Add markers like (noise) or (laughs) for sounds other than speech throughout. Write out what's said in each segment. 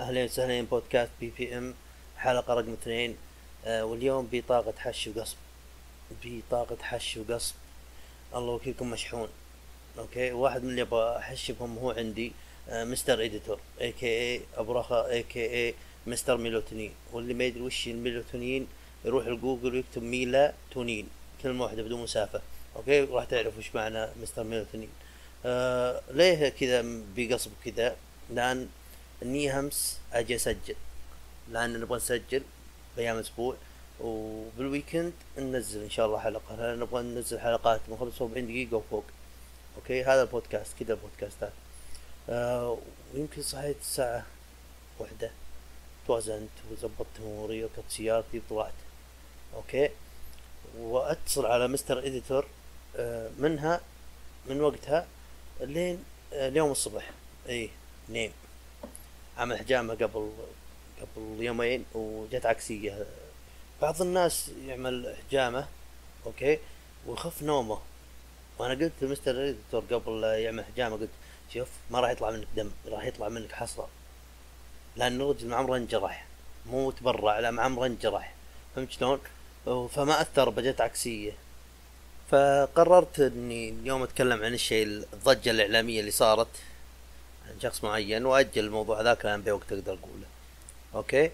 أهلين وسهلين بودكاست PPM حلقة رقم اثنين. آه واليوم بطاقة حش وقصب. بطاقة حش وقصب. الله وكيلكم مشحون. Okay؟ واحد من اللي أبغى أحش بهم هو عندي آه mister editor a.k.a. أبو رخا a.k.a. mister melatonin. واللي ما يدري وش الميلوتونين يروح لجوجل ويكتب ميلا تونين كلمة واحدة بدون مسافة. Okay؟ راح تعرف وش معنى mister melatonin. آه ليه كذا بقصب كذا؟ لأن إني أمس أجي أسجل. لأن نبغى نسجل بأيام أسبوع وبال weekend ننزل إن شاء الله حلقة. لأن نبغى ننزل حلقات من 45 دقيقة وفوق أوكي؟ هذا البودكاست كذا البودكاستات آه ويمكن صحيت الساعة واحدة. توازنت وزبطت أموري وركبت سيارتي وطلعت. أوكي؟ وأتصل على mister editor آه منها من وقتها لين آه اليوم الصبح. اي نايم. عمل حجامه قبل قبل يومين وجت عكسيه بعض الناس يعمل حجامه أوكي ويخف نومه. وأنا قلت ل mister editor قبل يعمل حجامه قلت شوف ما راح يطلع منك دم راح يطلع منك حصره لأن الرجل عمره انجرح مو تبرع لا عمره انجرح فهمت شلون؟ فما أثر بجت عكسيه فقررت إني اليوم أتكلم عن الشيء الضجة الإعلامية اللي صارت. شخص معين وأجل الموضوع ذاك لأن بوقت أقدر اقوله أوكي؟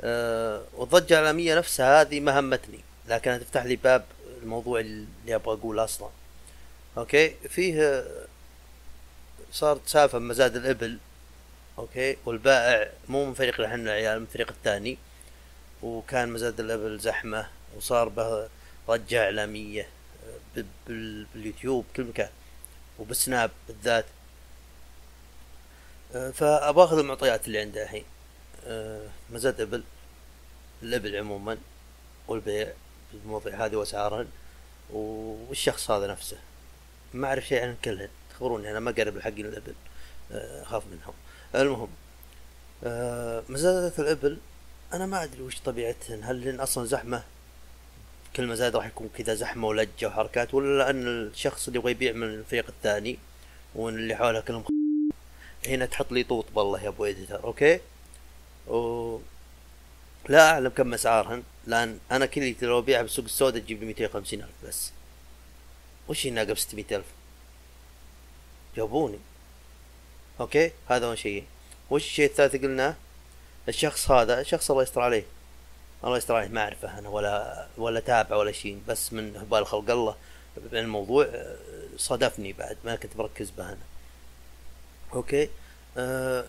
أه والضجه الاعلاميه نفسها هذه ما همتني لكنها تفتح لي باب الموضوع اللي أبغى أقوله أصلا. أوكي؟ فيه صارت سالفه مزاد الإبل أوكي؟ والبائع مو من فريق إحنا العيال من الفريق الثاني. وكان مزاد الإبل زحمة وصار به ضجة إعلامية باليوتيوب كل مكان. وبالسناب بالذات. أه فأبغى أخذ المعطيات اللي عنده الحين. أه مزاد أبل الأبل عموما والبيع بالمواضيع هذه وأسعارهن والشخص هذا نفسه. ما أعرف شيء عن كلهن. تخبروني أنا ما قرب الحقين الأبل. أخاف منهم. المهم أه مزادات الأبل أنا ما أدري وش طبيعتهن. هل هن أصلا زحمة؟ كل مزاد راح يكون كذا زحمة ولجة وحركات ولا لأن الشخص اللي يبغى يبيع من الفريق الثاني وإن اللي حوله كلهم هنا تحط لي طوط بالله يا أبو editor أوكي؟ و... لا أعلم كم أسعارهن لأن أنا كليتي لو ابيعها بالسوق السوداء تجيب لي 250 ألف بس. وش هي ناقه ب 600 ألف؟ جاوبوني أوكي؟ هذا أول شيء. وش الشيء الثالث قلناه الشخص هذا شخص الله يستر عليه. الله يستر عليه ما أعرفه أنا ولا ولا تابع ولا شيء بس من هبال خلق الله. الموضوع صادفني بعد ما كنت مركز به أنا. أوكي؟ آه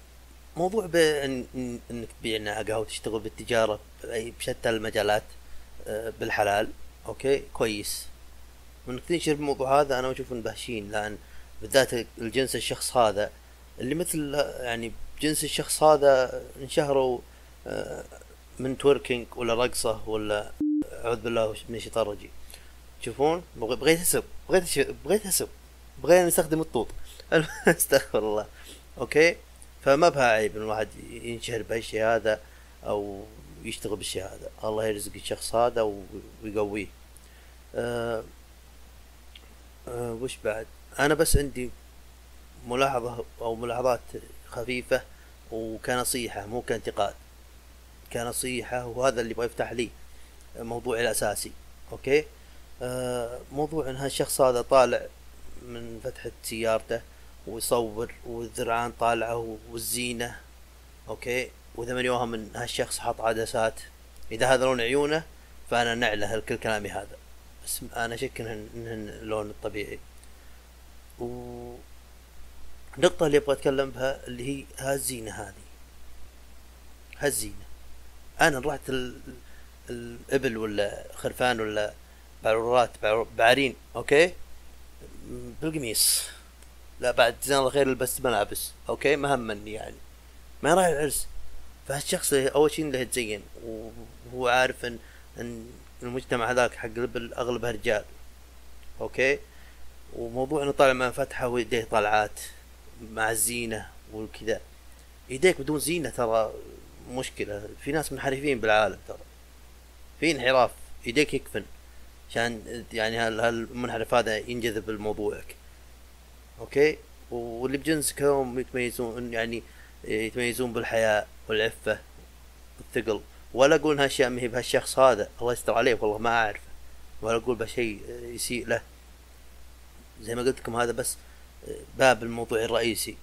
موضوع بأن إنك تبيع ناقة وتشتغل بالتجارة بشتى المجالات آه بالحلال أوكي؟ كويس. وانك تنشر الموضوع هذا أنا أشوف انه به شين لأن بالذات الجنس الشخص هذا اللي مثل يعني جنس الشخص هذا انشهروا آه من twerking ولا رقصة ولا أعوذ بالله من الشيطان الرجيم. تشوفون بغيت اسب بغيت بغيت اسب بغينا نستخدم الطوط. (laughs) استغفر الله. أوكي؟ فما بها عيب إن الواحد ينشهر بهالشيء هذا أو يشتغل بالشيء هذا. الله يرزق الشخص هذا ويقويه. أه أه وش بعد؟ أنا بس عندي ملاحظة أو ملاحظات خفيفة وكنصيحة مو كانتقاد. كنصيحة وهذا اللي يبغى يفتح لي موضوعي الأساسي. أوكي؟ أه موضوع إن هالشخص هذا طالع من فتحة سيارته ويصور والذرعان طالعة والزينة أوكي؟ وإذا ماني واهم إن هالشخص حط عدسات إذا هذا لون عيونه فأنا نعلة كل كلامي هذا. بس أنا أشك انهن, إنهن اللون الطبيعي. و النقطة اللي أبغى أتكلم بها اللي هي هالزينة هذه. هالزينة. أنا رحت ال... الإبل ولا خرفان ولا بعرورات بعرين أوكي؟ بالقميص. لا بعد جزاه الله خير لبست ملابس. أوكي؟ ما همني يعني. ما رايح العرس. فهالشخص أول شيء له يتزين وهو عارف ان إن المجتمع هذاك حق اغلبها رجال أوكي؟ وموضوع إنه طالع مع فتحة ويديه طلعات مع الزينة والكذا يديك بدون زينة ترى مشكلة. في ناس منحرفين بالعالم ترى. في انحراف. يديك يكفن. عشان يعني هالمنحرف هذا ينجذب لموضوعك أوكي؟ واللي بجنسك هم يتميزون يعني يتميزون بالحياء والعفة والثقل. ولا أقول انها اشياء ما هي بهالشخص هذا. الله يستر عليه والله ما أعرفه. ولا أقول بشيء يسيء له. زي ما قلت لكم هذا بس باب الموضوع الرئيسي.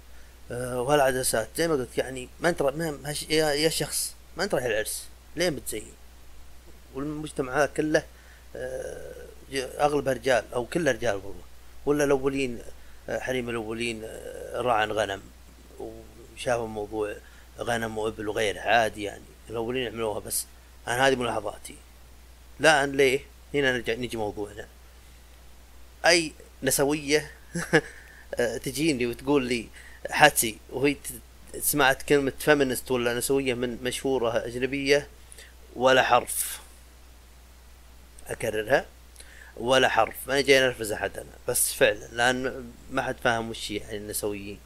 أه وهالعدسات زي ما قلت يعني ما انت يا, شخص ما أنت رايح العرس. ليه بتزين؟ والمجتمع هذا كله أه اغلبها رجال أو كله رجال والله. ولا الأولين حريم الأولين أه، راعى غنم وشافوا موضوع غنم وإبل وغيره عادي يعني. الأولين يعملوها بس. أنا هذه ملاحظاتي. لا أن ليه؟ هنا نرجع نجي موضوعنا. أي نسوية (laughs) تجيني وتقول لي حاتي وهي سمعت كلمة feminist ولا نسوية من مشهورة أجنبية ولا حرف. أكررها. ولا حرف ما جاي نرفز أحد أنا بس فعلا لأن ما حد فاهم وش يعني النسويين.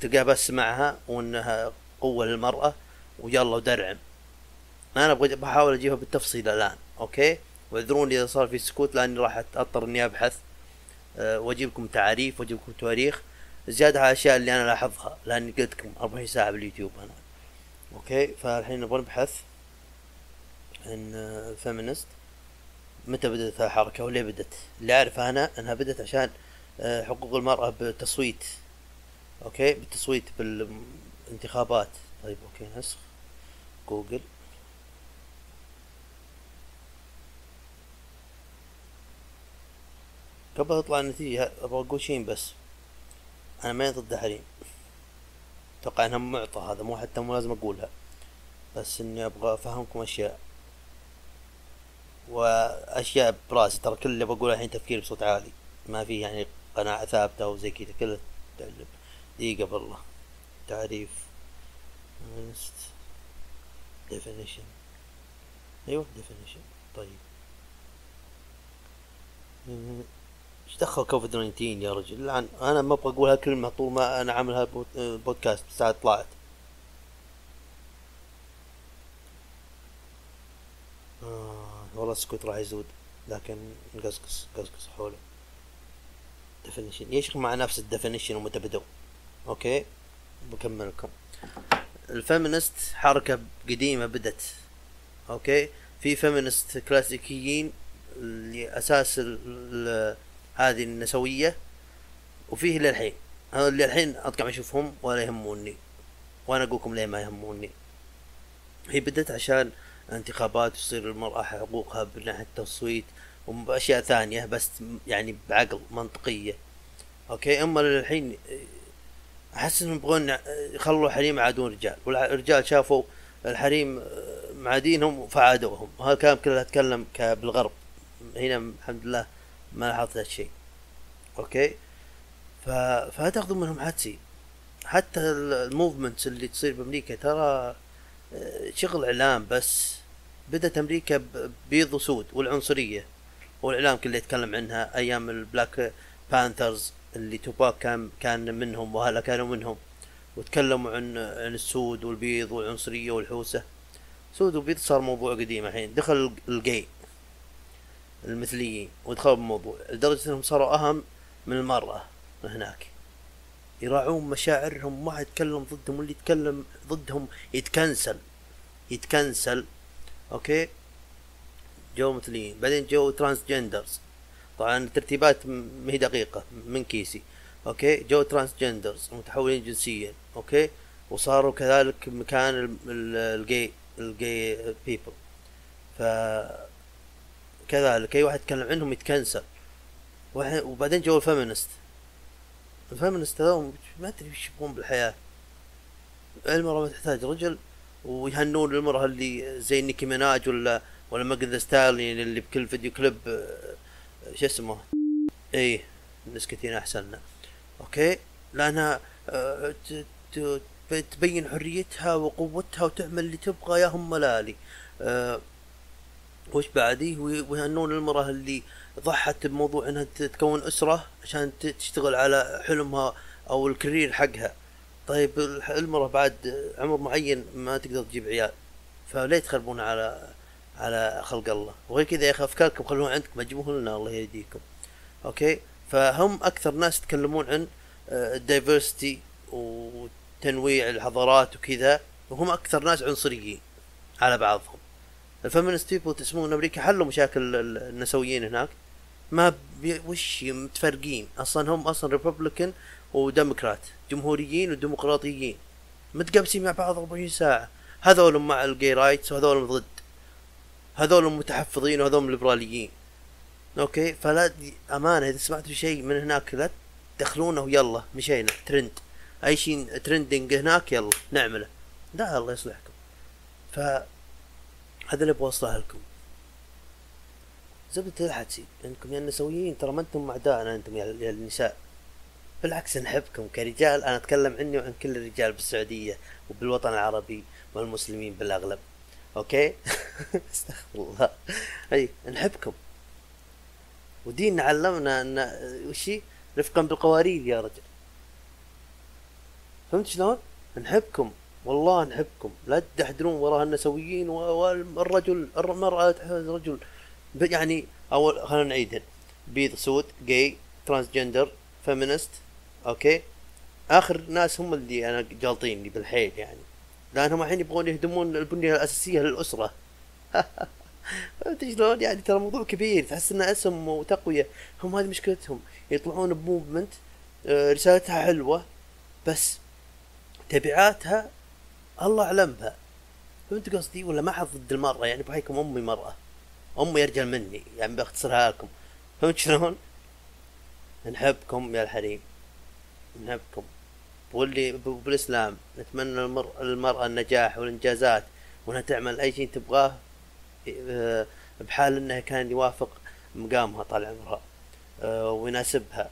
تلقى بس معها وأنها قوة للمرأة ويلا ودرعم. أبغى بحاول أجيبها بالتفصيل الآن أوكي؟ واعذروني إذا صار في سكوت لأني راح أضطر إني أبحث أه واجيب لكم تعاريف واجيب لكم تواريخ. زيادة على الأشياء اللي أنا لاحظها لأني قلت لكم 24 ساعة باليوتيوب أنا. أوكي؟ فالحين نبغى نبحث عن feminist متى بدأت الحركة وليه بدأت؟ اللي أعرفه أنا إنها بدأت عشان آه، حقوق المرأة بالتصويت. أوكي؟ بالتصويت بالانتخابات. طيب أوكي نسخ. جوجل. قبل تطلع النتيجة أبغى أقول شيء بس. أنا ماني ضد الحريم أتوقع إنها معطى هذا مو حتى مو لازم أقولها. بس إني أبغى أفهمكم أشياء. وأشياء براسي. ترى كل اللي بقوله الحين تفكير بصوت عالي. ما في يعني قناعة ثابتة أو زي كذا. كله تعلم دقيقة بالله. تعريف. Definition. أيوه definition. طيب. إيش دخل كوفيد 19 يا رجل؟ لأن أنا ما أبغى أقول هالكلمه طول ما أنا عامل هالبودكاست ساعه طلعت. آه. والله السكوت راح يزود لكن نقصقص قصقص حوله. definition يشغل مع نفس ال definition ومتى بدوا أوكي؟ بكمل لكم ال feminist حركة قديمة بدت أوكي؟ في feminist كلاسيكيين اللي أساس هذه النسوية وفيه للحين هذا اللي الحين أطقم أشوفهم ولا يهموني. وأنا أقولكم ليه ما يهموني. هي بدت عشان انتخابات تصير المرأة حقوقها من ناحية التصويت وأشياء ثانية بس يعني بعقل منطقية. okay؟ أما للحين أحس إنهم يبغون يخلوا الحريم يعادون رجال. والرجال شافوا الحريم معادينهم فعادوهم. وهذا الكلام كله أتكلم بالغرب. هنا الحمد لله ما لاحظت هالشيء okay؟ ف... فتاخذوا منهم حدسي حتى ال movement اللي تصير بأمريكا ترى آه، شغل إعلام بس. بدأت أمريكا بيض وسود والعنصرية. والاعلام كله يتكلم عنها أيام ال Black Panthers اللي توباك كان كان منهم وهلا كانوا منهم. وتكلموا عن عن السود والبيض والعنصرية والحوسة. سود وبيض صار موضوع قديم الحين. دخل الجي المثليين ودخلوا بالموضوع. لدرجة إنهم صاروا أهم من المرأة هناك. يراعون مشاعرهم ما يتكلم ضدهم واللي يتكلم ضدهم يت cancel. يت cancel. okay؟ جو مثليين. بعدين جو transgenders طبعا الترتيبات ما هي دقيقة من كيسي. okay؟ جو transgenders متحولين جنسيا. okay؟ وصاروا كذلك مكان ال gay ال gay people ف كذلك أي واحد يتكلم عنهم يت cancel. وبعدين جو ال feminist ال feminist هذول ما أدري وش يبغون بالحياة. المرأة ما تحتاج. رجل ويهنون المرأة اللي زي نيكي ميناج ولا ولا ماجد ستالين اللي بكل فيديو كليب آه، شو اسمه؟ إيه نسكتين احسن أوكي؟ لأنها آه، تبين حريتها وقوتها وتعمل اللي تبغى يا هم ملالي. أه وش بعدي؟ ويهنون المرأة اللي ضحت بموضوع إنها تكون أسرة عشان تشتغل على حلمها أو ال career حقها. طيب المرأة بعد عمر معين ما تقدر تجيب عيال فليه تخربون على على خلق الله. وغير كذا يا أخي أفكاركم خلوها عندكم ما تجيبوها لنا الله يهديكم. okay؟ فهم أكثر ناس يتكلمون عن ال diversity آه، وتنويع الحضارات وكذا وهم أكثر ناس عنصريين على بعضهم. ال feminist people تسمون أمريكا حلوا مشاكل النسويين هناك ما بي وش متفرقين؟ أصلا هم أصلا Republican و Democrat جمهوريين وديمقراطيين. متقابسين مع بعض 24 ساعة. هذول مع ال gay rights وهذول ضد. هذول متحفظين وهذول ليبراليين. okay؟ فلا أمانة إذا سمعتوا شيء من هناك لا تدخلونه ويلا مشينا. ترند. أي شيء trending هناك يلا نعمله. لا الله يصلحكم. ف هذا اللي أبغى أوصله لكم. زبدة الحدسي انكم يا النسويين ترى ما أنتم اعدائنا أنتم يا النساء. بالعكس نحبكم كرجال. أنا أتكلم عني وعن كل الرجال بالسعودية وبالوطن العربي والمسلمين بالأغلب. أوكي؟ (laughs) أستغفر الله. أي نحبكم. وديننا علمنا أن وشي رفقا بالقوارير يا رجل. فهمت شلون؟ نحبكم. والله نحبكم. لا تدحدرون وراء النسويين والرجل المرأة الرجل يعني أول خلينا نعيدها بيض سود جاي ترانسجندر فيمينست أوكي؟ آخر ناس هم اللي أنا جالطيني بالحيل يعني. لأنهم الحين يبغون يهدمون البنية الأساسية للأسرة. (laughs) فهمت شلون؟ يعني ترى موضوع كبير. تحس انه اسم وتقوية هم هذه مشكلتهم. يطلعون بموفمنت آه، رسالتها حلوة بس تبعاتها الله اعلم بها فهمت قصدي؟ ولا ما حد ضد المرأة؟ يعني بحيكم أمي مرأة. أمي أرجل مني يعني باختصرها لكم. فهمت شلون؟ نحبكم يا الحريم. نحبكم واللي بالإسلام نتمنى المرأة النجاح والإنجازات وإنها تعمل أي شيء تبغاه آه، بحال إنها كان يوافق مقامها طال عمرها آه، ويناسبها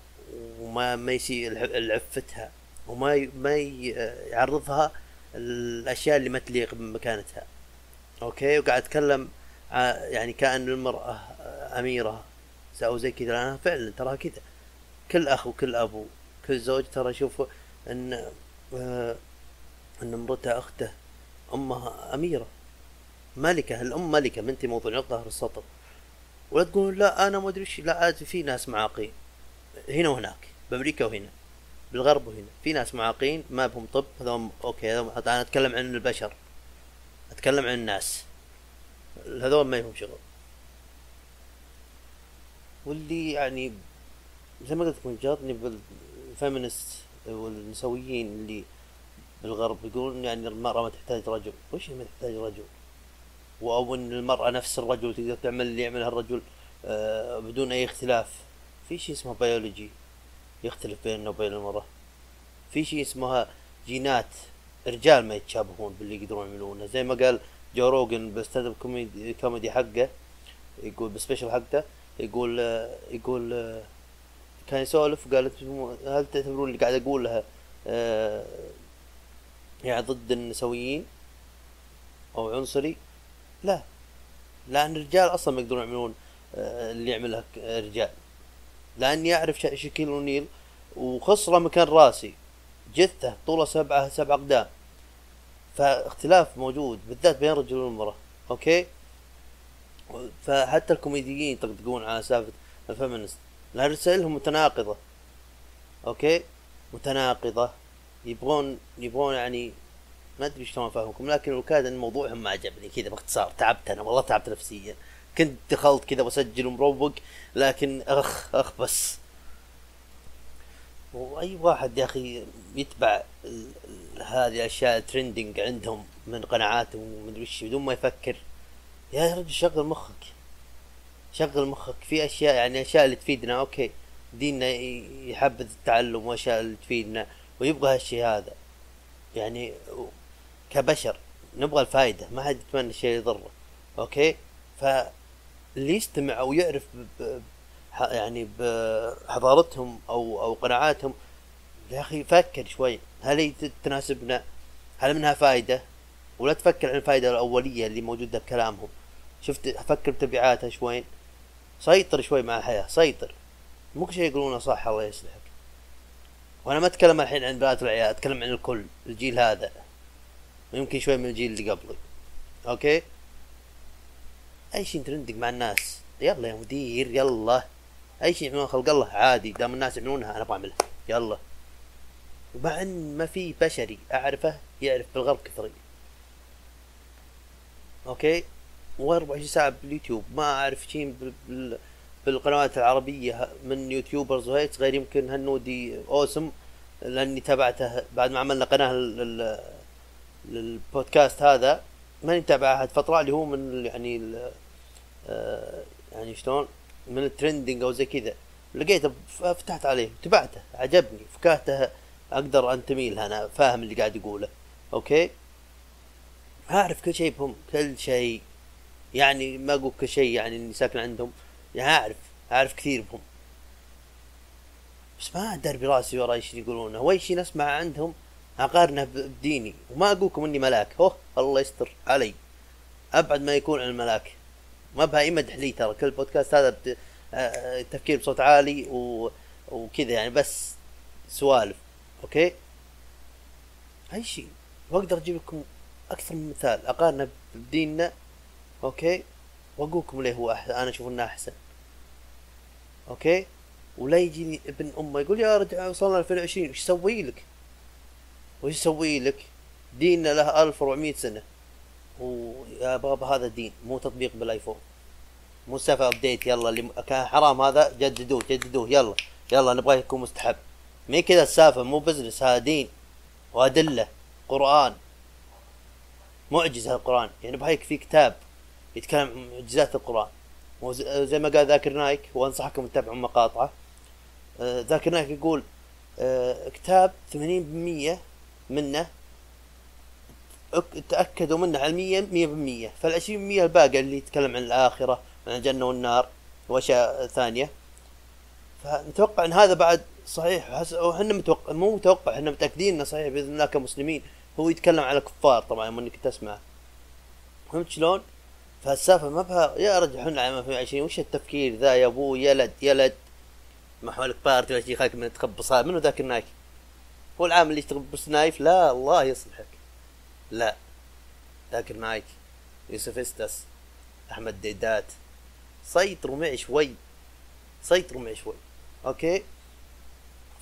وما ما يسيء لعفتها وما ما يعرضها الاشياء اللي ما تليق بمكانتها. أوكي؟ وقاعد أتكلم يعني كأن المرأة أميرة. أو زي كذا أنا فعلا ترى كذا. كل أخ وكل أبو. كل زوج ترى يشوف أن آه، أن امرته أخته أمها أميرة. ملكة الأم ملكة. بنتي موضوع ظهر السطر. ولا تقول لا أنا ما أدري لا في ناس معاقين. هنا وهناك بأمريكا وهنا بالغرب وهنا. في ناس معاقين ما بهم طب. هذول أوكي هذول أنا أتكلم عن البشر. أتكلم عن الناس. هذول ما يهم شغل. واللي يعني زي ما قلت لكم جاتني بالفيمنست والنسويين اللي بالغرب يقولون يعني المرأة ما تحتاج رجل. وش ما تحتاج رجل؟ أو إن المرأة نفس الرجل تقدر تعمل اللي يعملها الرجل آه بدون أي اختلاف. في شيء اسمه بيولوجي يختلف بيننا وبين المرأة. في شيء اسمها جينات رجال ما يتشابهون باللي يقدرون يعملونه. زي ما قال جو روجن بال stand-up comedy, حقه يقول بال special حقه يقول يقول كان يسولف قال هل تعتبرون اللي قاعد أقولها آه، يعني ضد النسويين؟ أو عنصري؟ لا. لأن الرجال أصلا ما يقدرون يعملون آه، اللي يعملها رجال. لأني أعرف شكيل اونيل وخصره مكان راسي جثة طوله سبعة سبع أقدام. فاختلاف موجود بالذات بين الرجل والمرأة. okay؟ فحتى الكوميديين يطقطقون على سالفة ال feminist لأن رسائلهم متناقضة. okay؟ متناقضة. يبغون يبغون يعني ما أدري شلون أفهمكم لكن وكاد إن موضوعهم ما عجبني. كذا باختصار تعبت أنا والله تعبت نفسيا. كنت دخلت كذا بسجل ومروق لكن أخ أخ بس. وأي واحد يا أخي يتبع هذه الأشياء trending عندهم من قناعات ومدري وش بدون ما يفكر. يا رجل شغل مخك. شغل مخك في أشياء يعني أشياء اللي تفيدنا okay. ديننا يحبذ التعلم وأشياء اللي تفيدنا ويبغى هالشيء هذا. يعني كبشر نبغى الفائدة ما حد يتمنى الشيء يضره okay. فاللي يستمع أو يعرف يعني بحضارتهم أو أو قناعاتهم يا أخي فكر شوي. هل هي تناسبنا؟ هل منها فائده ولا تفكر عن الفائده الأولية اللي موجودة بكلامهم. شفت فكر بتبعاتها شوي. سيطر شوي مع الحياة سيطر. مو كل شيء يقولونه صح الله يصلحك وأنا ما أتكلم الحين عن بنات العيال أتكلم عن الكل الجيل هذا. ويمكن شوي من الجيل اللي قبلي. أوكي؟ أي شيء ترندق مع الناس. يلا يا مدير يلا. أي شيء يعملون خلق الله عادي دام الناس يعملونها أنا بعملها. يلا. مع ان ما في بشري أعرفه يعرف بالغرب كثري okay؟ و24 ساعه باليوتيوب. ما أعرف شيء بال... بالقنوات العربية من YouTubers وهيك غير يمكن هال Noodie Awesome لأني تابعته بعد ما عملنا قناة لل... للبودكاست هذا. ماني متابع أحد. فتره اللي هو من يعني آه يعني شلون؟ من ال trending أو زي كذا. لقيته فتحت عليه تبعته عجبني فكاهته أقدر انتمي لها أنا فاهم اللي قاعد يقوله. okay؟ أعرف كل شيء بهم كل شيء يعني ما أقول كل شيء يعني إني ساكن عندهم. يعني أعرف أعرف كثير بهم. بس ما أدري براسي ورا إيش يقولونه هو شيء نسمع عندهم أقارنه بديني. وما أقولكم إني ملاك. هو الله يستر علي. أبعد ما يكون عن الملاك. ما بها أي مدح لي ترى. كل بودكاست هذا بت... آه، تفكير بصوت عالي و... وكذا يعني. بس سوالف. okay؟ أي شيء. وأقدر أجيب لكم أكثر من مثال. أقارنه بديننا okay؟ وأقولكم ليه هو أحسن. أنا أشوف إنه أحسن. okay؟ ولا يجيني ابن أمه يقول يا رجل وصلنا 2020 وش أسوي لك؟ وش أسوي لك؟ ديننا له 1400 سنة. ويا بابا هذا دين مو تطبيق بالآيفون. مو سالفه أبديت يلا اللي كان حرام هذا جددوه جددوه يلا يلا نبغاه يكون مستحب. مي كذا السالفه مو business هذا دين وأدلة قرآن. معجزة القرآن. يعني بهيك في كتاب. يتكلم عن معجزات القرآن. وزي ما قال ذاكر نايك وانصحكم تتابعوا مقاطعه. آه، ذاكر نايك يقول آه، كتاب 80% منه تأكدوا منه علميا مية بالمية. فالعشرين بالمية الباقي اللي يتكلم عن الآخرة عن الجنة والنار وأشياء ثانية. فنتوقع أن هذا بعد صحيح. وحنا متوقع مو متوقع إحنا متأكدين أنه صحيح بإذن الله كمسلمين. هو يتكلم على الكفار طبعا من كنت أسمع فهمت شلون؟ فالسالفة ما بها يا رجل إحنا عام 2020 وش التفكير ذا يا أبو يلد يلد ما حولك بارتي ولا شيء خليك من تخبص منو ذاك النايف؟ هو العام اللي يشتغل نايف؟ لا الله يصلحك. لا ذاكر معك يوسف استس أحمد ديدات. سيطروا معي شوي سيطروا معي شوي. أوكي؟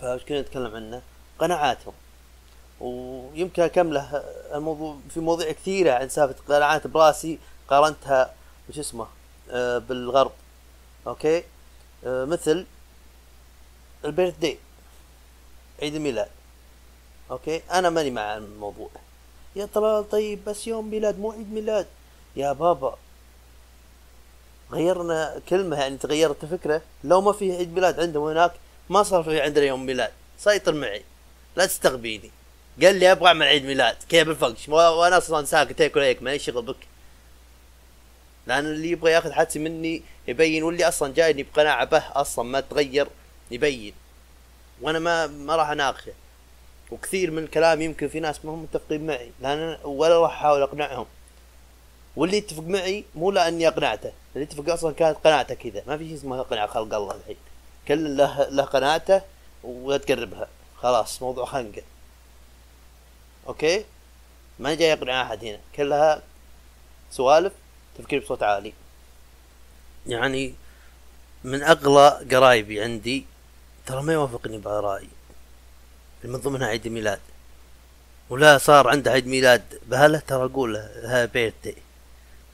فايش كنا نتكلم عنه؟ قناعاتهم. ويمكن أكمله الموضوع في مواضيع كثيرة عن سالفة قناعات براسي. قارنتها وش اسمه؟ آه بالغرب. okay؟ آه مثل ال birthday عيد الميلاد. okay؟ أنا ماني مع الموضوع. يا طلال طيب بس يوم ميلاد مو عيد ميلاد. يا بابا. غيرنا كلمة يعني تغيرت الفكرة. لو ما في عيد ميلاد عندهم هناك ما صار في عندنا يوم ميلاد. سيطر معي. لا تستغبيني. قال لي أبغى أعمل عيد ميلاد. كيف الفقش وأنا أصلا ساكت هيك ولا هيك مالي شغل بك. لأن اللي يبغى يأخذ حدسي مني يبين واللي أصلا جايني بقناعة به أصلا ما تغير يبين. وأنا ما ما راح أناقشه. وكثير من الكلام يمكن في ناس ما هم متفقين معي لأن ولا راح أحاول أقنعهم. واللي يتفق معي مو لأني أقنعته اللي يتفق أصلا كانت قناعته كذا. ما في شيء اسمه اقنع خلق الله الحين. كل له له قناعته ولا تقربها. خلاص موضوع خنقة. أوكي؟ ما جاي اقنع أحد هنا. كلها سوالف؟ تفكير بصوت عالي. يعني من أغلى قرايبي عندي ترى ما يوافقني برأيي من ضمنها عيد الميلاد ولا صار عنده عيد ميلاد بهله ترى أقول له ها بيرثدي.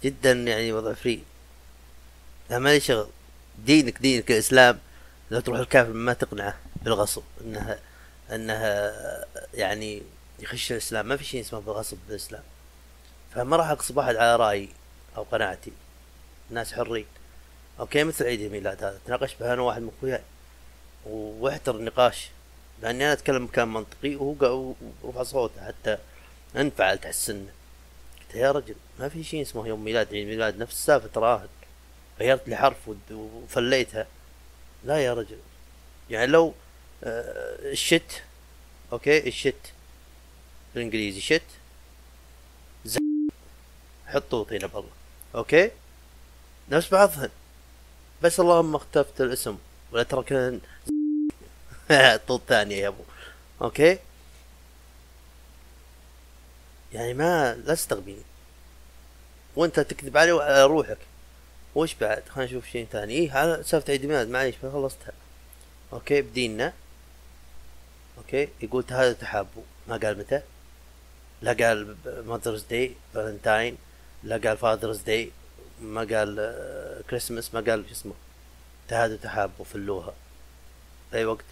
جدا يعني وضع فري. لا مالي شغل. دينك دينك الإسلام. لو تروح الكافر ما تقنعه بالغصب إنها إنها يعني يخش الإسلام. ما في شيء اسمه بالغصب بالإسلام. فما راح اقصب احد على رأيي. أو قناعتي. الناس حرين. أوكي مثل عيد الميلاد هذا. تناقشت به أنا واحد من اخوياي واحتر النقاش لأني أنا أتكلم بكلام منطقي وهو رفع صوته. حتى انفعل تحسن قلت يا رجل ما في شيء اسمه يوم ميلاد عيد ميلاد. نفس السالفة تراهن غيرت لي حرف وفليتها. لا يا رجل. يعني لو آه الشت. أوكي الشت. بالإنجليزي شت. حطوا طينه بالله أوكي؟ نفس بعضهن. بس اللهم اختفت الاسم ولا ترى كان (laughs) طول ثانية يا أبو. أوكي؟ يعني ما لا تستغبيني. وأنت تكذب علي وعلى روحك وش بعد؟ خلينا نشوف شيء ثاني. إيه على سالفة عيد ميلاد معليش خلصتها. okay بديننا. okay يقول تهادوا تحابوا ما قال متى؟ لا قال Mother's Day Valentine. لا قال Father's Day ما قال كريسمس ما قال شو اسمه تهادوا تحابوا فلوها أي وقت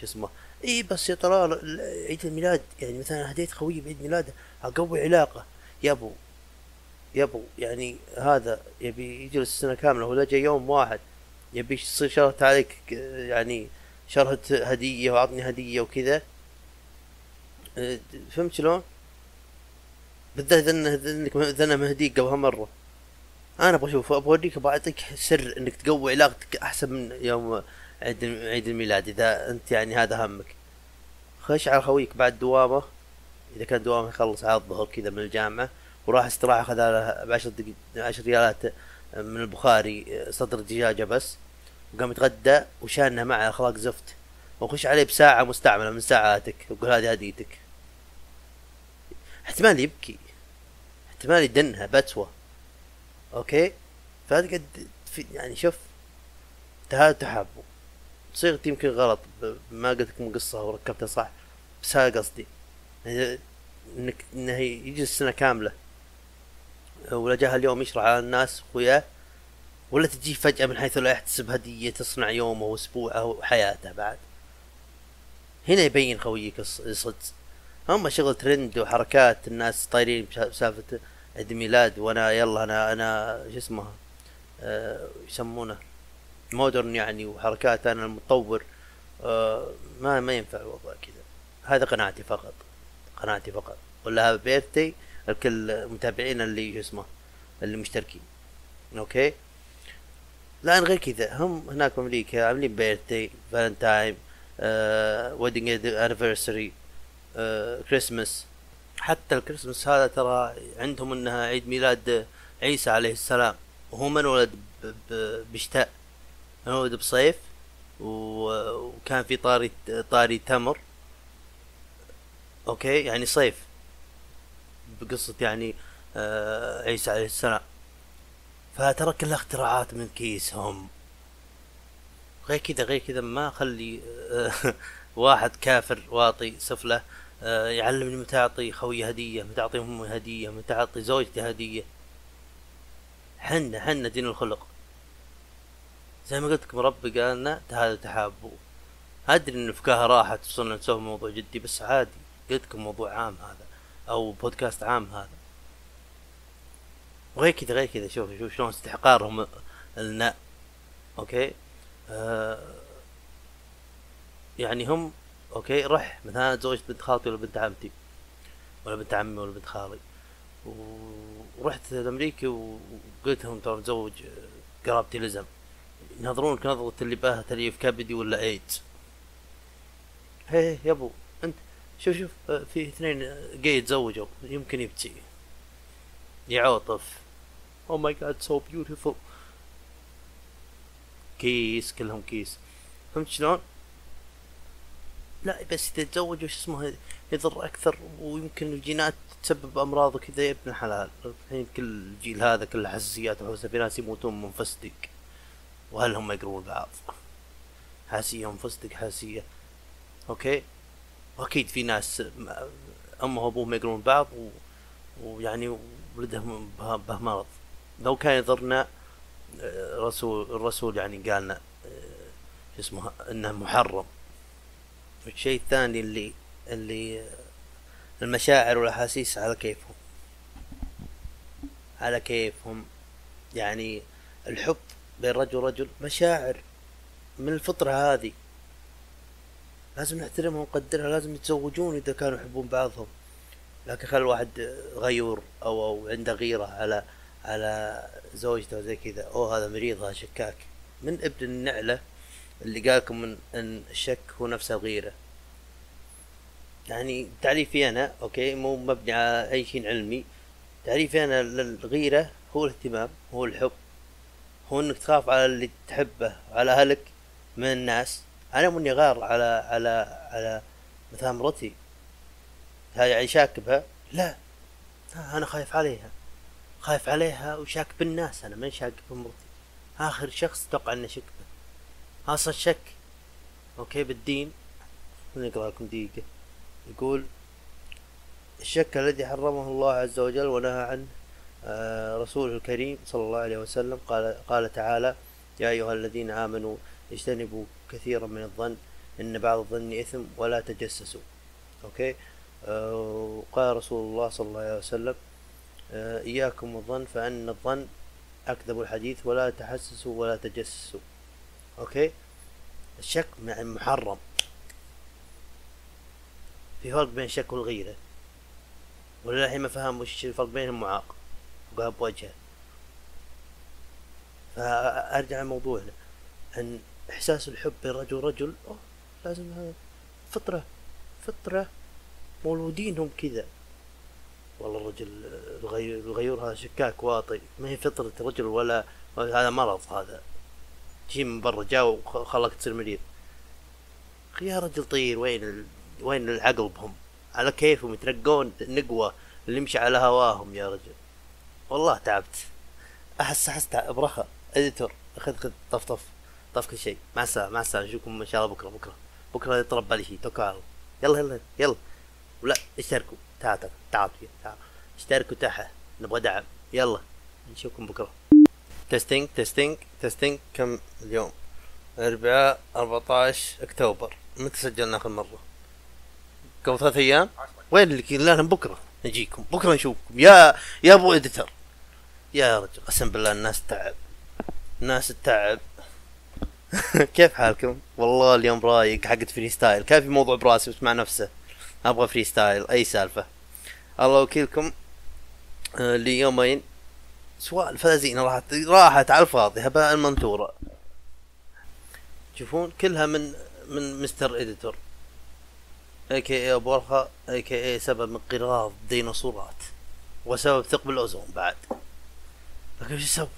شو اسمه اي بس يا ترى عيد الميلاد يعني مثلا هديت خويي بعيد ميلاده أقوي علاقة. يا أبو يا أبو يعني هذا يبي يجلس السنة كاملة ولا جاي يوم واحد يبي يصير شرط عليك يعني شرط هدية واعطني هدية وكذا. أه، فهمت شلون؟ بالذات إنك أنا مهديك قبلها مرة. أنا أبغى أشوف أبغى أوريك أبغى أعطيك سر إنك تقوي علاقتك أحسن من يوم عيد عيد الميلاد إذا أنت يعني هذا همك. خش على خويك بعد دوامه. إذا كان دوامه يخلص على الظهر كذا من الجامعة وراح استراحة اخذ له بعشر دقيقة عشر ريالات من البخاري صدر دجاجة بس وقام يتغدى وشانها معه أخلاق زفت. وخش عليه بساعة مستعملة من ساعاتك وقول هذه هديتك. احتمال يبكي. احتمال يدنها بتوى. أوكي؟ فهذا قد يعني شوف هذا تحابوا صيغتي يمكن غلط ما قلت لكم قصة وركبتها صح. بس هذا قصدي. إنك إنه يجلس سنة كاملة. ولا جاه اليوم يشرح على الناس اخوياه ولا تجي فجأة من حيث لا يحتسب هدية تصنع يومه واسبوعه وحياته بعد. هنا يبين خويك الصدق. هم شغل ترند وحركات الناس طايرين بسالفة عيد ميلاد وأنا يلا أنا أنا شو اسمه أه يسمونه modern يعني وحركات أنا المطور أه ما ما ينفع الوضع كذا. هذا قناعتي فقط قناعتي فقط. ولا هذا party الكل متابعينا اللي شو اسمه اللي مشتركين. okay؟ لا غير كذا هم هناك في أمريكا عاملين party Valentine wedding anniversary Christmas حتى الكريسماس هذا ترى عندهم إنها عيد ميلاد عيسى عليه السلام وهو من ولد بشتاء ولد بصيف وكان في طاري طاري تمر أوكي؟ يعني صيف بقصة يعني آه عيسى عليه السلام. فترى كلها اختراعات من كيسهم. غير كذا غير كذا ما أخلي آه (laughs) واحد كافر واطي سفلة يعلمني متى اعطي خوي هدية متى اعطي امي هدية متى اعطي زوجتي هدية. حنا حنا دين الخلق. زي ما قلت لكم ربي قال لنا تهادوا تحابوا. أدري إن الفكاهه راحت وصرنا نسوي موضوع جدي بس عادي. قلت لكم موضوع عام هذا أو بودكاست عام هذا. وغير كذا غير كذا. شوف شوف شلون استحقارهم لنا. okay؟ آه يعني هم okay رح. مثلا تزوجت بنت خالتي ولا بنت عمتي ولا بنت عمي ولا بنت خالي. ورحت لامريكا وقلت لهم ترى متزوج قرابتي لزم ينظرونك نظرة اللي بها تليف كبدي ولا إيدز. هي يا أبو أنت شوف شوف في اثنين جاي يتزوجوا. يمكن يبكي. يعاطف. oh my God so beautiful kiss كلهم kiss. فهمت شلون؟ لا بس إذا تزوج وش اسمه يضر أكثر ويمكن الجينات تسبب أمراض وكذا يا ابن الحلال. الحين كل الجيل هذا كله حساسيات وحوسه في ناس يموتون من فستق وهل هم يقرون بعض؟ حاسية من فستق حاسية. أوكي؟ واكيد في ناس أمه وابوه ما يقرون بعض و... ويعني ولدهم به مرض. لو كان يضرنا آه، رسول الرسول يعني قالنا آه، اسمه إنه محرم. والشيء الثاني اللي اللي المشاعر والأحاسيس على كيفهم. على كيفهم. يعني الحب بين رجل ورجل مشاعر من الفطرة هذه. لازم نحترمها ونقدرها لازم يتزوجون إذا كانوا يحبون بعضهم. لكن خلي الواحد غيور أو أو عنده غيرة على على زوجته زي كذا. أو هذا مريض هذا شكاك. من ابن النعلة اللي قالكم من إن الشك هو نفس الغيرة يعني تعريفي أنا أوكي مو مبني على أي شيء علمي. تعريفي أنا للغيرة هو الاهتمام هو الحب. هو إنك تخاف على اللي تحبه على أهلك من الناس. أنا مني غار على على على مثلا مرتي هاي يعني شاك بها. لا أنا خايف عليها. خايف عليها وشاك بالناس أنا من شاك بمرتي آخر شخص أتوقع إنه شك. أصلا شك. أوكي بالدين. نقرا لكم دقيقة. يقول الشك الذي حرمه الله عز وجل ونهى عنه آه، رسوله الكريم صلى الله عليه وسلم قال قال تعالى يا أيها الذين آمنوا اجتنبوا كثيرا من الظن إن بعض الظن إثم ولا تجسسوا. okay؟ آه، وقال رسول الله صلى الله عليه وسلم آه، إياكم الظن فأن الظن أكذب الحديث ولا تحسسوا ولا تجسسوا. okay؟ الشك محرم. في فرق بين الشك والغيرة. ولا الحين ما فهم وش الفرق بينهم؟ معاق. وقال بوجهه فأرجع لموضوعنا. أن إحساس الحب بين رجل ورجل أوه لازم هذا. فطرة فطرة. مولودين هم كذا. والله الرجل الغيور هذا شكاك واطي. ما هي فطرة رجل ولا هذا مرض هذا. جي من برا جاء وخلاك تصير مريض. يا رجل طير وين ال... وين العقل بهم على كيفهم يترقون نقوة اللي يمشي على هواهم يا رجل. والله تعبت. أحس أحس برخة. إديتور خذ خذ طف طف طف كل شيء. مع السلامة مع السلامة. نشوفكم إن شاء الله بكرة بكرة. بكرة يطرب بالي شيء. توكل. على الله يلا يلا يلا. ولا اشتركوا. تعال تعال تعال تعال. اشتركوا تحت. نبغى دعم. يلا. نشوفكم بكرة. تستنج تستنج تستنج كم اليوم؟ الأربعاء 14 أكتوبر. متى سجلنا آخر مرة؟ قبل ثلاث أيام؟ وين اللي لا بكرة. نجيكم بكرة نشوفكم. يا يا أبو إديتر. يا رجل قسم بالله الناس تعب. الناس تعب. (laughs) كيف حالكم؟ والله اليوم رايق حقت فري ستايل. كان في موضوع براسي بس مع نفسه. أبغى فري ستايل. أي سالفة. الله وكيلكم آه لي سواء الفلازين راحت راحت على الفاضي هباء منثورة تشوفون كلها من من Mr. Editor اي كي اي أبو اي كي اي سبب انقراض ديناصورات وسبب ثقب الأوزون بعد. لكن إيش يسوي؟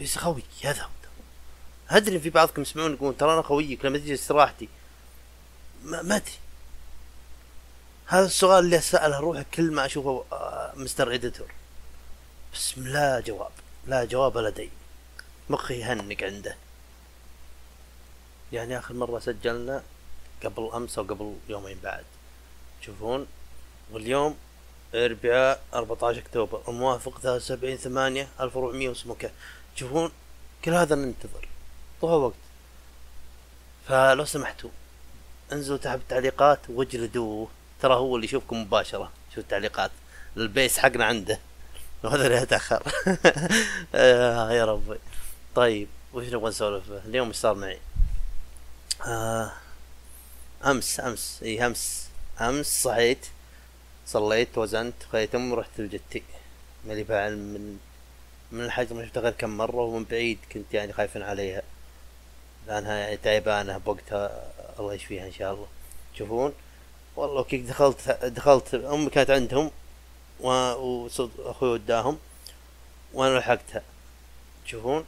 إيش يسوي؟ يذهب أدري في بعضكم يسمعون يقولون ترى أنا خويك لما تجي استراحتي. ما أدري. هذا السؤال اللي أسأله روحي كل ما أشوفه آه، مستر إديتور. بس لا جواب لا جواب لدي مخي يهنق عنده. يعني آخر مرة سجلنا قبل أمس أو قبل يومين بعد. تشوفون واليوم اربعاء 14 أكتوبر. الموافق 73 8 1400 وسمكة تشوفون كل هذا ننتظر. طوى وقت. فلو سمحتوا انزلوا تحت التعليقات واجلدوه ترى هو اللي يشوفكم مباشرة. شوف التعليقات. البيس حقنا عنده. وهذا اللي اتاخر (laughs) آه يا ربي. طيب وش نبغى نسولف اليوم إيش صار معي؟ آه أمس أمس. إي أمس. أمس صحيت صليت وزنت خذيت ام ورحت لجدتي. مالي فاعل من من الحج ما شفتها غير كم مرة ومن بعيد كنت يعني خايف عليها. لأنها يعني تعبانة بوقتها. الله يشفيها إن شاء الله. تشوفون والله كيف دخلت دخلت أمي كانت عندهم. وصد أخوي وداهم. وأنا لحقتها. تشوفون؟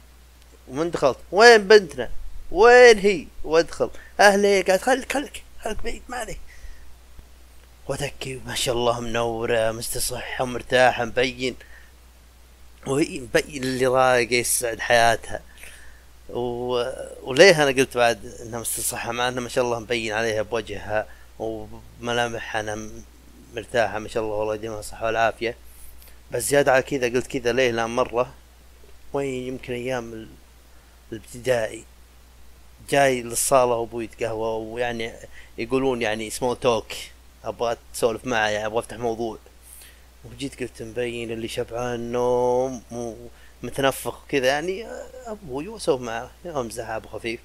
ومن دخلت. وين بنتنا؟ وين هي؟ وادخل أهلي قالت خليك خليك خليك بعيد ما عليك. وتكي ما شاء الله منورة مستصحة ومرتاحة مبين. وهي مبين اللي رايقة يسعد حياتها. و... وليه أنا قلت بعد إنها مستصحة مع إنها ما شاء الله مبين عليها بوجهها وملامحها. أنا مرتاحة ما شاء الله والله يديمها الصحة والعافية. بس زيادة على كذا قلت كذا ليه لا مرة؟ وين؟ يمكن أيام الابتدائي. جاي للصالة وابوي يتقهوى ويعني يقولون يعني سمول توك أبغى تسولف معي يعني أبغى أفتح موضوع. وجيت قلت مبين اللي شبعان نوم ومتنفخ كذا يعني أبوي واسولف معه امزح ابو خفيف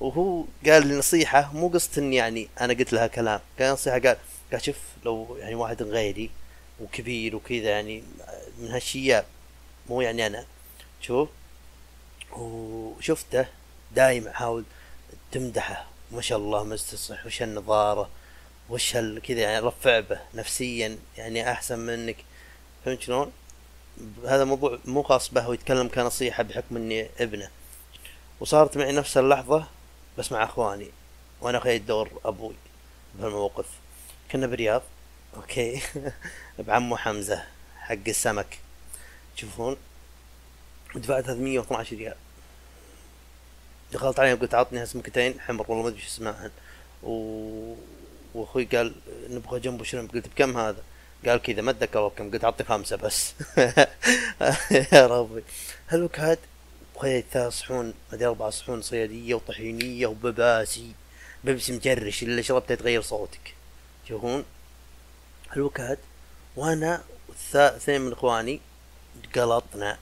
وهو قال لي نصيحة مو قصة يعني أنا قلت لها كلام قال نصيحة قال قال شوف لو يعني واحد غيري وكبير وكذا يعني من هالشياب مو يعني أنا. شوف وشفته دايم أحاول تمدحه. ما شاء الله مستصح وش النظارة وش كذا يعني رفع به نفسيا يعني أحسن منك. فهمت شلون؟ هذا موضوع مو خاص به ويتكلم كنصيحة بحكم إني ابنه. وصارت معي نفس اللحظة بس مع إخواني. وأنا اخذت دور أبوي بهالموقف. كنا برياض. أوكي. (laughs) بعمو حمزة حق السمك. تشوفون دفعت 312 ريال. دخلت عليهم قلت عطني هالسمكتين. حمر والله ما أدري شو اسمهن. و... وأخوي قال نبغى جنبه شرمب قلت بكم هذا؟ قال كذا ما أتذكر كم قلت اعطي خمسة بس. (laughs) يا ربي. هالوكاد بغيت ثلاث صحون أدري أربع صحون صيادية وطحينية وبباسي. بيبسي مجرش اللي شربته يتغير صوتك. تشوفون الوكاد وأنا اثنين من إخواني قلطنا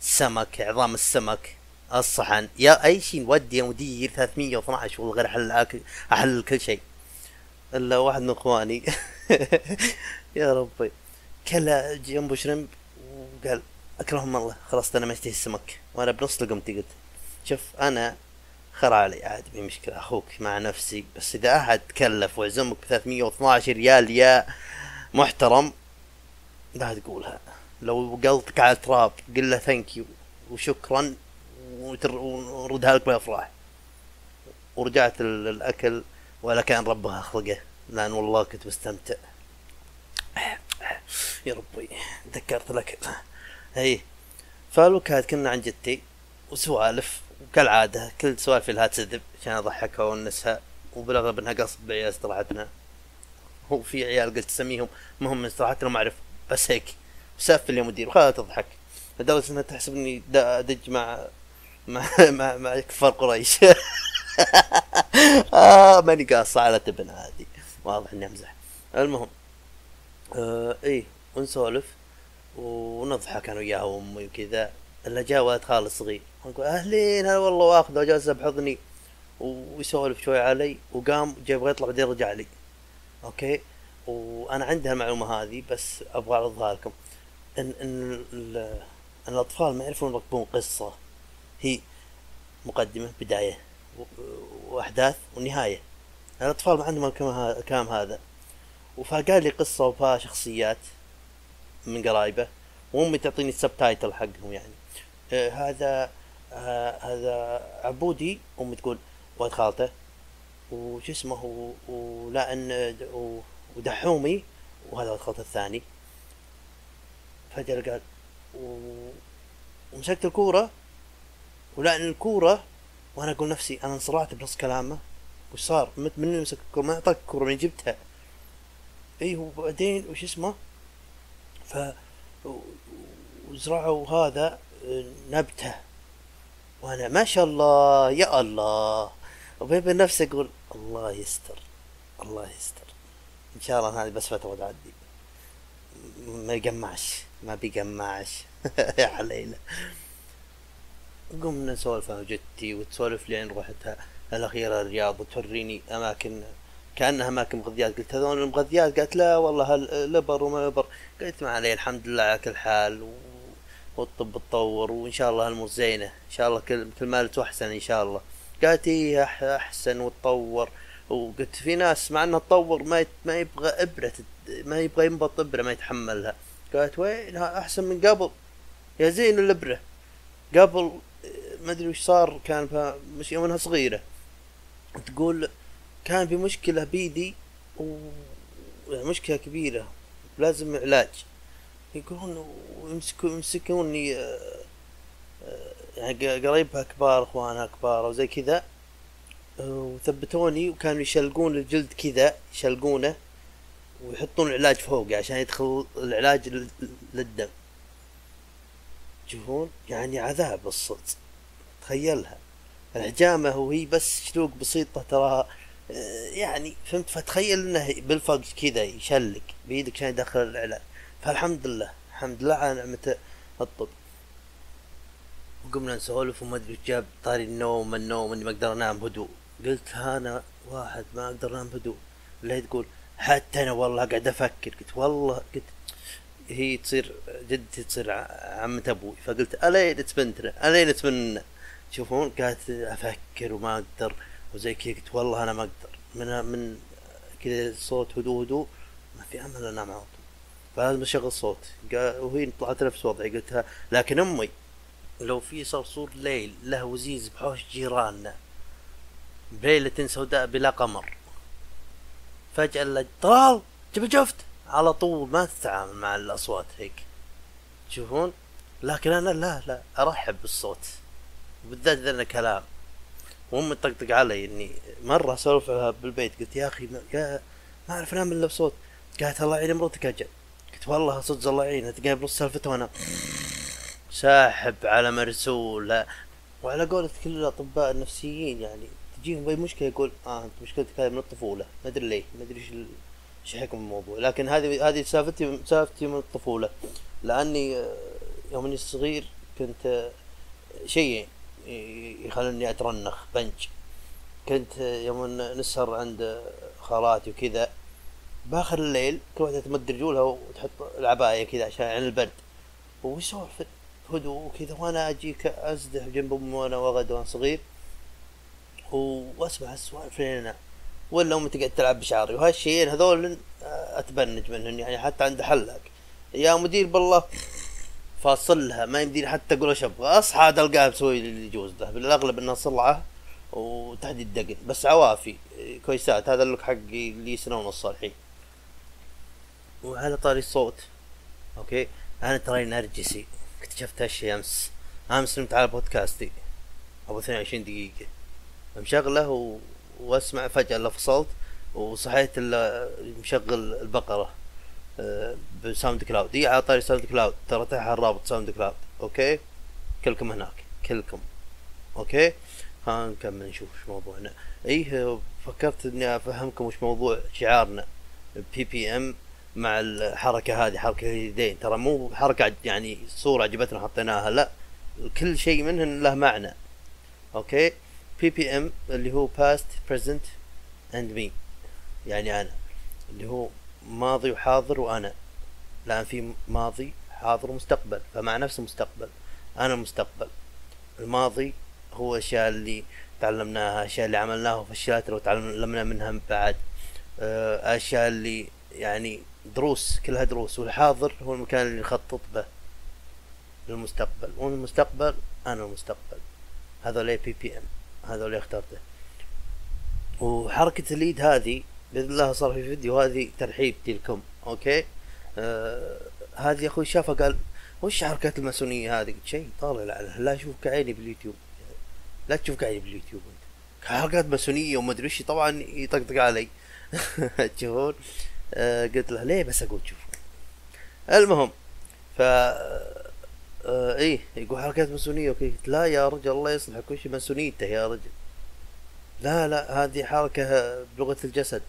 سمك عظام السمك الصحن يا أي شيء نودي يا مدير 312 والغير أحل أحل كل شيء إلا واحد من إخواني. (laughs) يا ربي. كلا جنبه shrimp وقال اكرههم الله خلاص أنا ما اشتهي السمك. وأنا بنص لقمتي قلت شوف أنا خر علي عادي مي مشكلة. أخوك مع نفسي بس إذا أحد تكلف وعزمك ب 312 ريال يا محترم لا تقولها. لو قلتك على التراب قل له thank you وشكرا وردها لك بافراح ورجعت الأكل ولا كان ربها خلقه لأن والله كنت مستمتع. يا ربي تذكرت لك. اي فالوكاد كنا عند جدتي وسوالف. وكالعادة كل سوالفي لها تذب عشان اضحكها وانسها وبالأغلب إنها قصد بعيال استراحتنا هو في عيال قلت اسميهم مهم من استراحتنا ما أعرف بس هيك. سافل يا مدير وخلها تضحك. لدرجة إنها تحسب إني أدج مع مع (laughs) مع, مع كفار قريش. (laughs) آه ماني قاصة على تبن عادي. واضح إني أمزح. المهم آه إيه ونسولف ونضحك أنا وياها وأمي وكذا. الا جاء ولد خالي الصغير ونقول أهلين هلا والله وآخذه وجالس بحضني ويسولف شوي علي وقام جاي يبغى يطلع بعدين رجع لي. أوكي؟ وأنا عندي المعلومه هذه بس أبغى أعرضها لكم. إن إن, إن الأطفال ما يعرفون يركبون قصة. هي مقدمة بداية وأحداث ونهاية. الأطفال ما عندهم الكلام هذا. فقال لي قصة وفيها شخصيات من قرايبه وأمي تعطيني ال subtitle حقهم يعني. هذا آه هذا عبودي امي تقول ولد خالته وش اسمه ولا ان ودحومي وهذا ولد خالته الثاني فجأة قال ومسكت الكورة ولأن الكورة وأنا أقول نفسي أنا انصرعت بنص كلامه وش صار؟ من اللي مسك الكورة؟ ما أعطاك الكورة من جبتها؟ اي وبعدين وش اسمه؟ ف وزرعوا هذا نبته. وأنا ما شاء الله يا الله. وبين نفسي أقول الله يستر الله يستر. إن شاء الله هذه بس فترة تعدي. ما يقمعش ما بيقمعش. (laughs) يا حليلة قمنا نسولف أنا وجدتي وتسولف لين رحت الأخيرة الرياض وتوريني أماكن كأنها أماكن مغذيات. قلت هذول المغذيات؟ قالت لا والله لبر وما لبر. قلت ما عليه الحمد لله على كل حال. والطب تطور وإن شاء الله الأمور زينة. إن شاء الله كل كل ما تحسن إن شاء الله. قالت إيه أحسن وتطور. وقلت في ناس مع إنها تطور ما. ما يبغى إبرة ما يبغى ينبط إبرة ما يتحملها. قالت وين؟ أحسن من قبل. يا زين الإبرة. قبل ما أدري وش صار كان مش يوم إنها صغيرة. تقول كان في مشكلة بيدي ومشكلة كبيرة. لازم علاج. يقولون يمسكون يمسكوني آه، آه، يعني قريبها كبار اخوانها كبار وزي كذا. وثبتوني وكانوا يشلقون الجلد كذا يشلقونه ويحطون العلاج فوقه عشان يدخل العلاج للدم. تشوفون يعني عذاب الصدق. تخيلها. الحجامة وهي بس شلوق بسيطة تراها يعني فهمت؟ فتخيل إنه بالفرق كذا يشلك بيدك عشان يدخل العلاج. فالحمد لله الحمد لله على نعمة الطب. وقمنا نسولف وما أدري جاب طاري النوم النوم إني ما أقدر أنام هدوء. قلت أنا واحد ما أقدر أنام هدوء. اللي تقول حتى أنا والله قاعد أفكر. قلت والله قلت هي تصير جدتي تصير عمة أبوي. فقلت الين تبنتنا الين تبننا. تشوفون قالت أفكر وما أقدر وزي كذا. قلت والله أنا ما أقدر. من من كذا صوت هدوء هدوء ما في أمل أنام على فلازم اشغل صوت وهي طلعت نفس وضعي قلتها لكن أمي لو في صرصور ليل له وزيز بحوش جيراننا بليلة سوداء بلا قمر فجأة طلال! جب شفت على طول ما تتعامل مع الأصوات هيك. تشوفون لكن أنا لا لا أرحب بالصوت وبالذات إذا كلام. وأمي تطقطق علي إني مرة اسولف بالبيت قلت يا أخي ما, ما أعرف أنام إلا بصوت. قالت الله يعين مرتك أجل قلت والله صدق الله يعينها تلقى بنص سالفته وأنا ساحب على مرسول وعلى قولة كل الأطباء النفسيين يعني تجيهم بأي مشكلة يقول آه أنت مشكلتك هذه من الطفولة. ما أدري ليه ما أدري إيش إيش حكم الموضوع. لكن هذه هذه سالفتي سالفتي من الطفولة. لأني يوم إني صغير كنت شيء يخلوني أترنخ بنج. كنت يوم نسهر عند خالاتي وكذا باخر الليل كل واحدة تمد رجولها وتحط العباية كذا عشان عن البرد. ويسولف هدوء وكذا وأنا أجيك ازدح جنب أمي وأنا وغد وأنا صغير. وأسمع السوالف لين انام ولا أمي تقعد تلعب بشعري. وهالشيئين هذول أتبنج منهم يعني حتى عند حلاق. يا مدير بالله فاصل لها. ما يمديني حتى أقول إيش أبغى. أصحى عاد مسوي اللي يجوز له بالأغلب إنها صلعة وتحديد دقن. بس عوافي. كويسات. هذا ال look حقي لي سنه ونص الحين. وعلى طاري الصوت. أوكي؟ أنا ترى نرجسي. اكتشفت هالشي أمس. أمس نمت على بودكاستي. أبو 22 دقيقة. مشغلة و... وأسمع فجأة الا فصلت. وصحيت إلا مشغل البقرة. أه ب SoundCloud. دي على طاري SoundCloud. ترى تحت الرابط SoundCloud. أوكي؟ كلكم هناك. كلكم. أوكي؟ خلينا نكمل نشوف إيش موضوعنا. إيه فكرت إني أفهمكم وش موضوع شعارنا. PPM مع الحركة هذه حركة اليدين ترى مو حركة يعني صورة عجبتنا حطيناها لا. كل شيء منهن له معنى. أوكي؟ PPM اللي هو past present and me يعني أنا. اللي هو ماضي وحاضر وأنا. لأن في ماضي حاضر ومستقبل. فمع نفس المستقبل أنا المستقبل الماضي هو الاشياء اللي تعلمناها الاشياء اللي عملناها وفشلات لو تعلمنا منها بعد. آه، أشياء اللي يعني دروس كلها دروس والحاضر هو المكان اللي نخطط به للمستقبل. والمستقبل أنا المستقبل. هذول PPM هذول اخترته. وحركة اليد هذه بإذن الله صار في فيديو هذه ترحيبتي لكم أوكي؟ آه هذه أخوي شافها قال وش حركات الماسونية هذه؟ قلت شيء طالع لا, لا أشوف كعيني باليوتيوب. لا تشوف كعيني باليوتيوب حركات ماسونية وما أدري وش طبعا يطقطق علي. (laughs) تشوفون آه قلت له ليه بس أقول شوف. المهم ف آه إيه يقول حركات ماسونية أوكي قلت لا يا رجل الله يصلحك وش ماسونيته يا رجل. لا لا هذه حركة بلغة الجسد.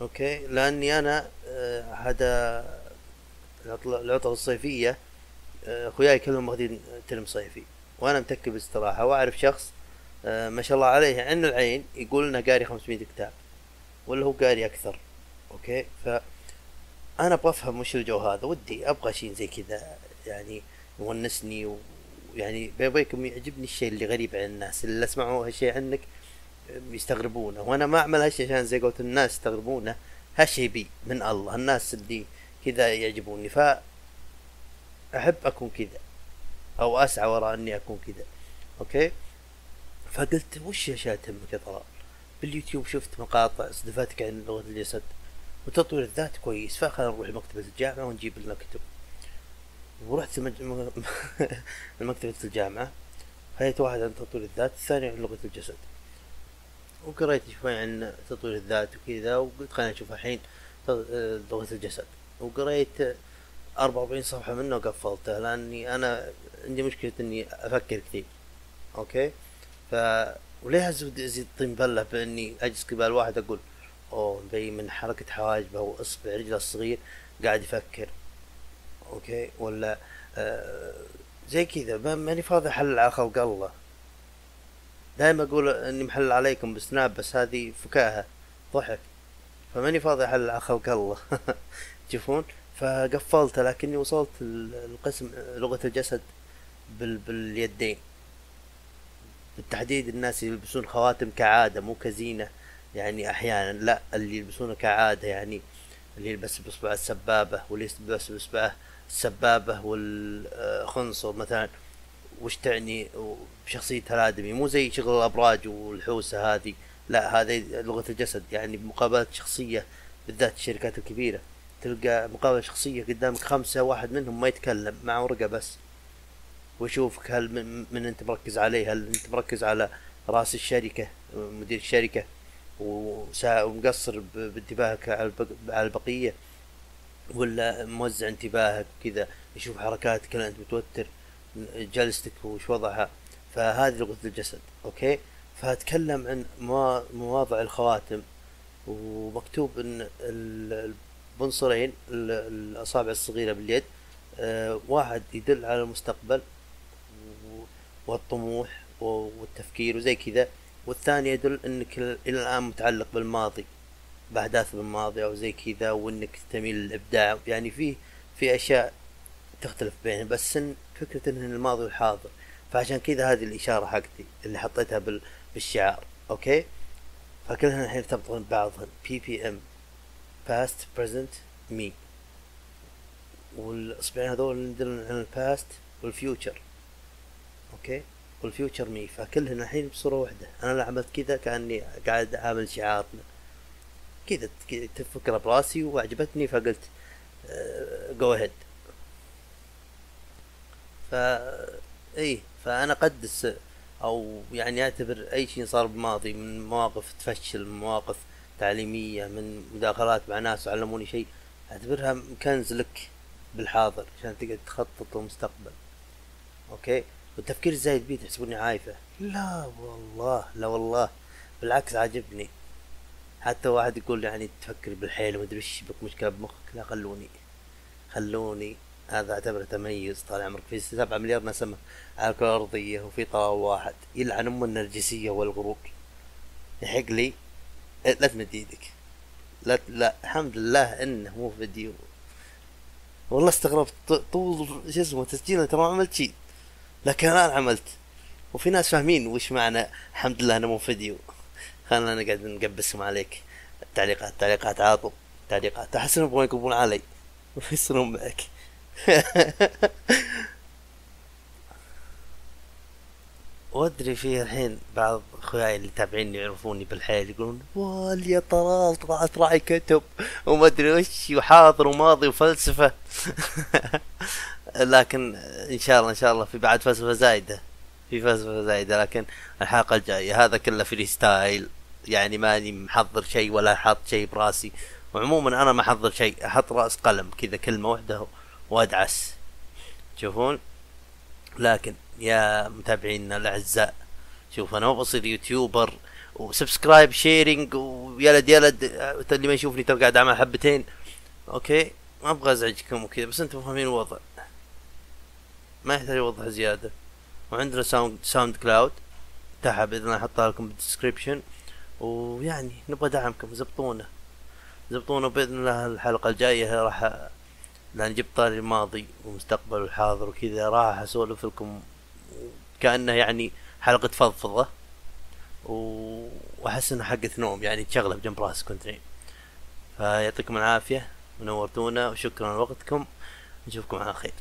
أوكي؟ لأني أنا آه هذا العطله الصيفية. آه، أخوياي كلهم واخذين term صيفي وأنا متكي باستراحة. وأعرف شخص آه، ما شاء الله عليه عن العين يقول إنه قاري 500 كتاب ولا هو قاري أكثر. أوكي؟ ف أنا أبغى افهم وش الجو هذا ودي أبغى شيء زي كذا يعني يونسني ويعني بينكم يعجبني الشيء اللي غريب عن الناس اللي اسمعوا هالشيء عنك يستغربونه وأنا ما أعمل هالشيء عشان زي ما قلت الناس يستغربونه هالشيء بي من الله الناس اللي كذا يعجبوني ف احب أكون كذا أو أسعى وراء إني أكون كذا أوكي؟ فقلت وش اشياء تهمك يا طلال باليوتيوب شفت مقاطع صدفتك عن لغة الجسد وتطوير الذات كويس. فخلنا نروح لمكتبة الجامعة ونجيب لنا كتب ورحت مج... (laughs) لمكتبة الجامعة خليت واحد عن تطوير الذات الثاني عن لغة الجسد. وقريت شوي عن تطوير الذات وكذا وقلت خلينا نشوف الحين لغة الجسد. وقريت أربعة وأربعين صفحة منه وقفلته لأني أنا عندي مشكلة إني أفكر كثير. أوكي؟ ف وليه أزيد طين بلة بإني أجلس قبال واحد أقول أوه مبين من حركة حواجبه وإصبع رجله الصغير قاعد يفكر. أوكي؟ ولا آه زي كذا. ماني فاضي أحلل على خلق الله. دائما أقول إني محلل عليكم بسناب بس هذه فكاهة ضحك. فماني فاضي أحلل على خلق الله. (laughs) تشوفون فقفلت لكني وصلت القسم لغة الجسد بال باليدين. بالتحديد الناس يلبسون خواتم كعادة مو كزينة. يعني أحيانا لا اللي يلبسونه كعادة يعني اللي يلبس باصبع السبابة واللي يلبس بإصبعه السبابة والخنصر مثلا وش تعني بشخصية الآدمي؟ مو زي شغل الأبراج والحوسة هذه لا هذه لغة الجسد يعني بمقابلة شخصية بالذات الشركات الكبيرة. تلقى مقابلة شخصية قدامك خمسة واحد منهم ما يتكلم مع ورقة بس. ويشوفك هل من, من أنت مركز عليه؟ هل أنت مركز على رأس الشركة مدير الشركة؟ ومقصر بانتباهك على البقية ولا موزع انتباهك كذا يشوف حركاتك أنت متوتر جلستك وش وضعها. فهذه لغة الجسد أوكي؟ فأتكلم عن مواضع الخواتم ومكتوب إن البنصرين الأصابع الصغيرة باليد آه، واحد يدل على المستقبل والطموح والتفكير وزي كذا. والثاني يدل إنك إلى الآن متعلق بالماضي بأحداث بالماضي أو زي كذا وإنك تميل للإبداع. يعني في في أشياء تختلف بينهم بس إن فكرة إن الماضي والحاضر. فعشان كذا هذه الإشارة حقتي اللي حطيتها بالشعار أوكي؟ فكلها الحين يرتبطون ببعضهم PPM past present me والاصبعين هذول يدلون على ال past وال future أوكي؟ وال future me فكلهن الحين بصورة واحدة. أنا لو عملت كذا كأني قاعد أعمل شعارنا. كذا تفكر براسي وعجبتني فقلت go ahead فا اي فأنا أقدس أو يعني أعتبر أي شيء صار بالماضي من مواقف تفشل من مواقف تعليمية من مداخلات مع ناس علموني شيء أعتبرها كنز لك بالحاضر عشان تقدر تخطط للمستقبل. أوكي؟ والتفكير الزايد بيه تحسبوني عايفة؟ لا والله لا والله. بالعكس عاجبني. حتى واحد يقول يعني تفكر بالحيل ومدري إيش بك مشكلة بمخك. لا خلوني خلوني. هذا أعتبره تميز طال عمرك. في سبعة مليار نسمة على الكرة الأرضية وفي طاوة واحد. يلعن أم النرجسية والغرور. يحق لي. لا تمد إيدك. لا لا الحمد لله إنه مو فيديو. والله استغربت. طول شو اسمه تسجيل ترى ما عملت شيء. لكن الان عملت. وفي ناس فاهمين وش معنى الحمد لله انه مو فيديو. خلنا نقعد نقبسهم عليك. التعليقات تعليقات عاطوا تعليقات أحس إنهم يبغون يقبون علي. (laughs) ويصيرون معك. (laughs) وأدري في الحين بعض أخوياي اللي تابعيني يعرفوني بالحيل يقولون والله يا طلال طلعت راعي كتب. وما أدري وش وحاضر وماضي وفلسفة. (laughs) لكن إن شاء الله إن شاء الله في بعد فلسفه زايدة. في فلسفه زايدة لكن الحلقة الجاية. هذا كله freestyle يعني ماني محضر شيء ولا حاط شيء براسي. وعموما أنا ما أحضر شيء. أحط رأس قلم كذا كلمة واحدة وادعس تشوفون لكن يا متابعينا الأعزاء شوف أنا ما بصير YouTuber و subscribe sharing ويلد يلد. اللي ما يشوفني ترى قاعد اعمل حبتين. أوكي؟ ما أبغى أزعجكم وكذا بس أنتم فاهمين الوضع. ما يحتاج اوضح زيادة. وعندنا sound SoundCloud. تحت بإذن الله أحطها لكم بال description ويعني نبغى دعمكم زبطونا. زبطونا بإذن الله الحلقة الجاية. راح لأن جبت طاري الماضي والمستقبل والحاضر وكذا راح اسولف لكم كأنه يعني حلقة فضفضة. وأحس انها حقة نوم يعني تشغله بجنب راسك كنت نايم فيعطيكم العافية ونورتونا وشكرا لوقتكم. نشوفكم على خير.